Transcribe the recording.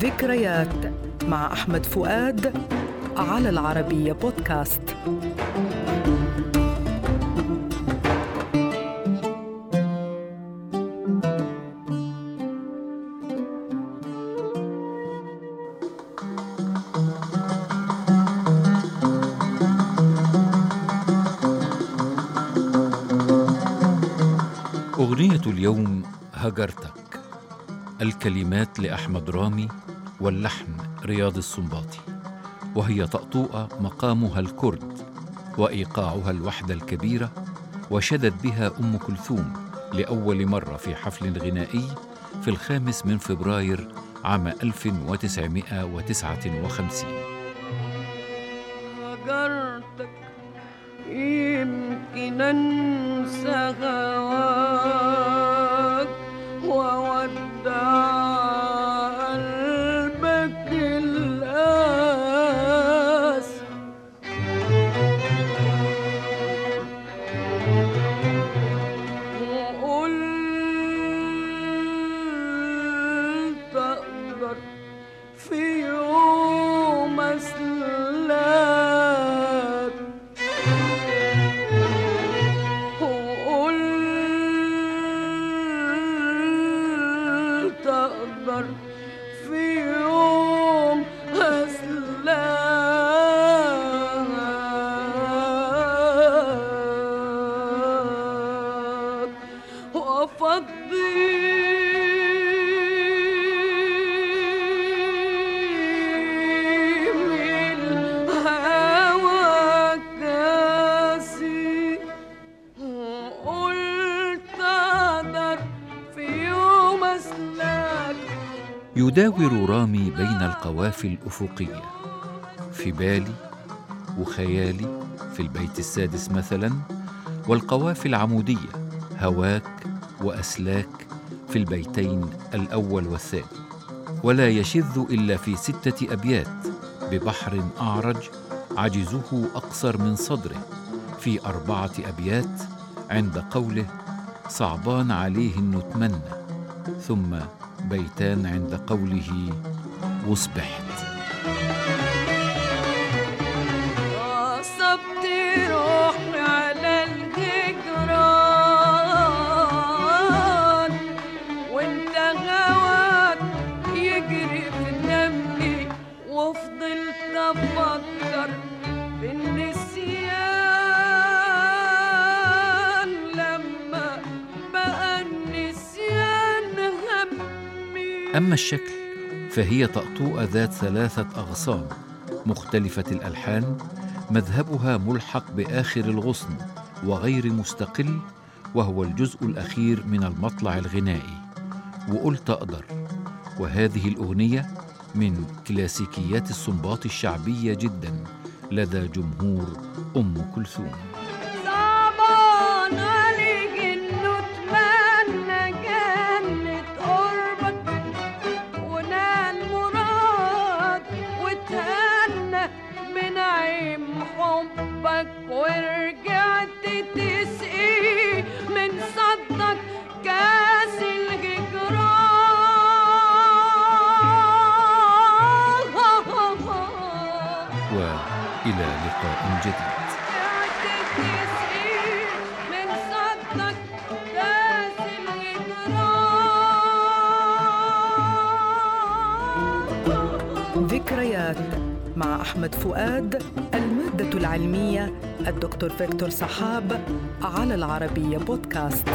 ذكريات مع أحمد فؤاد على العربية بودكاست. أغنية اليوم هجرتك الكلمات لأحمد رامي واللحن رياض السنباطي وهي طأطوءة مقامها الكرد وإيقاعها الوحدة الكبيرة وشدت بها أم كلثوم لأول مرة في حفل غنائي في الخامس من فبراير عام 1959 هجرتك يمكن انسى وقلت أقدر في يداور رامي بين القوافي الأفقية. في بالي وخيالي في البيت السادس مثلا والقوافي العمودية هواك وأسلاك في البيتين الأول والثاني. ولا يشذ إلا في ستة أبيات ببحر أعرج عجزه أقصر من صدره. في أربعة أبيات عند قوله صعبان عليه إنه تمنى ثم بيتان عند قوله وصبحت أما الشكل فهي طأطوءة ذات ثلاثة أغصان مختلفة الألحان مذهبها ملحق بآخر الغصن وغير مستقل وهو الجزء الأخير من المطلع الغنائي وقلت أقدر. وهذه الأغنية من كلاسيكيات الصنباط الشعبية جدا لدى جمهور أم كلثوم. ورجعت تسقي من صدك كاس الهجران. وإلى لقاء جديد. من صدك كاس الهجران. ذكريات مع أحمد فؤاد المادة العلمية الدكتور فيكتور صحاب على العربية بودكاست.